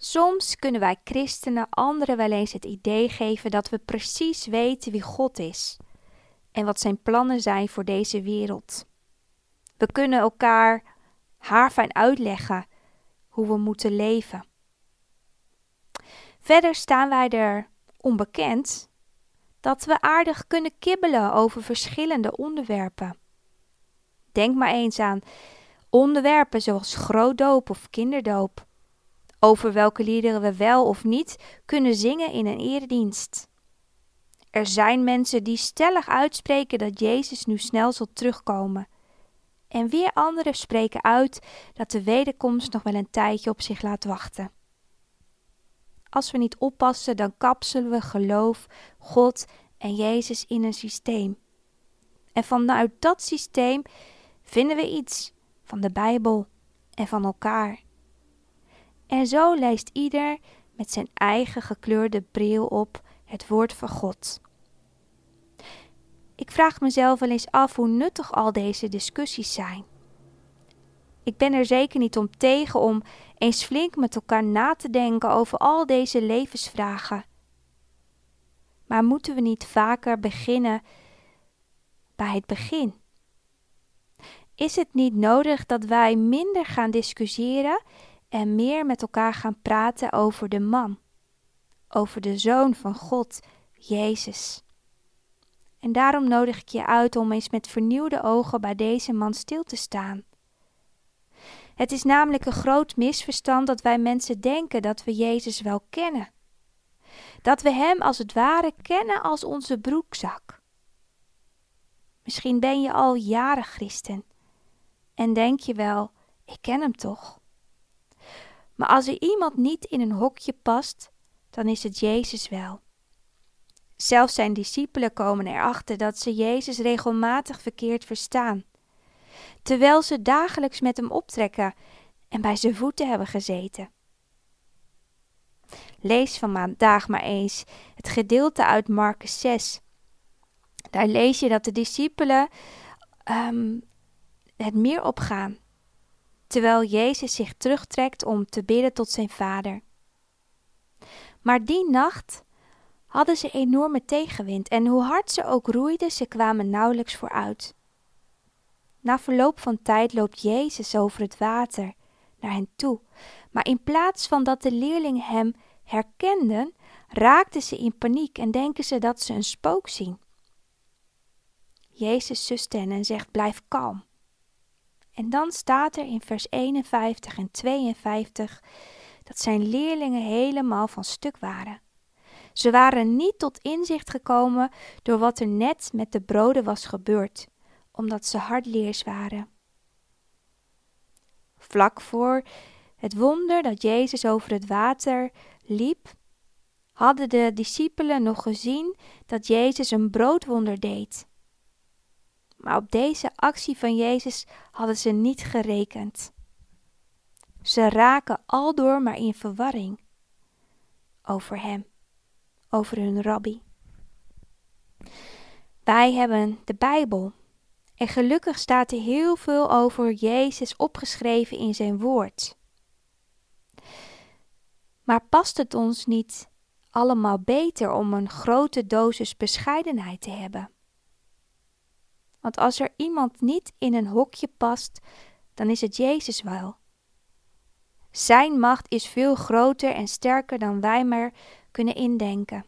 Soms kunnen wij christenen anderen wel eens het idee geven dat we precies weten wie God is en wat zijn plannen zijn voor deze wereld. We kunnen elkaar haarfijn uitleggen hoe we moeten leven. Verder staan wij er onbekend dat we aardig kunnen kibbelen over verschillende onderwerpen. Denk maar eens aan onderwerpen zoals grootdoop of kinderdoop, over welke liederen we wel of niet kunnen zingen in een eredienst. Er zijn mensen die stellig uitspreken dat Jezus nu snel zal terugkomen. En weer anderen spreken uit dat de wederkomst nog wel een tijdje op zich laat wachten. Als we niet oppassen, dan kapselen we geloof, God en Jezus in een systeem. En vanuit dat systeem vinden we iets van de Bijbel en van elkaar. En zo leest ieder met zijn eigen gekleurde bril op het woord van God. Ik vraag mezelf wel eens af hoe nuttig al deze discussies zijn. Ik ben er zeker niet om tegen om eens flink met elkaar na te denken over al deze levensvragen. Maar moeten we niet vaker beginnen bij het begin? Is het niet nodig dat wij minder gaan discussiëren en meer met elkaar gaan praten over de man, over de zoon van God, Jezus? En daarom nodig ik je uit om eens met vernieuwde ogen bij deze man stil te staan. Het is namelijk een groot misverstand dat wij mensen denken dat we Jezus wel kennen. Dat we Hem als het ware kennen als onze broekzak. Misschien ben je al jaren christen en denk je wel, ik ken Hem toch. Maar als er iemand niet in een hokje past, dan is het Jezus wel. Zelfs zijn discipelen komen erachter dat ze Jezus regelmatig verkeerd verstaan, terwijl ze dagelijks met hem optrekken en bij zijn voeten hebben gezeten. Lees vandaag maar eens het gedeelte uit Marcus 6. Daar lees je dat de discipelen um, het meer opgaan, terwijl Jezus zich terugtrekt om te bidden tot zijn vader. Maar die nacht hadden ze enorme tegenwind en hoe hard ze ook roeiden, ze kwamen nauwelijks vooruit. Na verloop van tijd loopt Jezus over het water naar hen toe, maar in plaats van dat de leerlingen hem herkenden, raakten ze in paniek en denken ze dat ze een spook zien. Jezus sust hen en zegt: Blijf kalm. En dan staat er in vers 51 en 52 dat zijn leerlingen helemaal van stuk waren. Ze waren niet tot inzicht gekomen door wat er net met de broden was gebeurd, omdat ze hardleers waren. Vlak voor het wonder dat Jezus over het water liep, hadden de discipelen nog gezien dat Jezus een broodwonder deed. Maar op deze actie van Jezus hadden ze niet gerekend. Ze raken aldoor maar in verwarring over Hem over hun rabbi. Wij hebben de Bijbel. En gelukkig staat er heel veel over Jezus opgeschreven in zijn woord. Maar past het ons niet allemaal beter om een grote dosis bescheidenheid te hebben? Want als er iemand niet in een hokje past, dan is het Jezus wel. Zijn macht is veel groter en sterker dan wij maar kunnen indenken.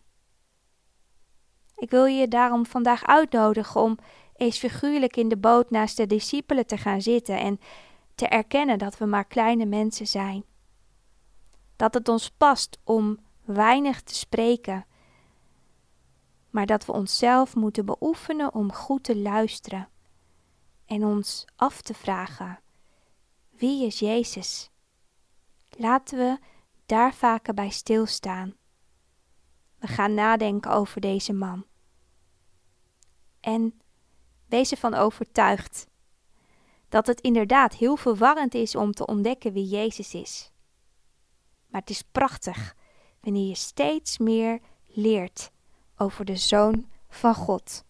Ik wil je daarom vandaag uitnodigen om eens figuurlijk in de boot naast de discipelen te gaan zitten en te erkennen dat we maar kleine mensen zijn. Dat het ons past om weinig te spreken, maar dat we onszelf moeten beoefenen om goed te luisteren en ons af te vragen: wie is Jezus? Laten we daar vaker bij stilstaan. We gaan nadenken over deze man. En wees ervan overtuigd dat het inderdaad heel verwarrend is om te ontdekken wie Jezus is. Maar het is prachtig wanneer je steeds meer leert over de Zoon van God.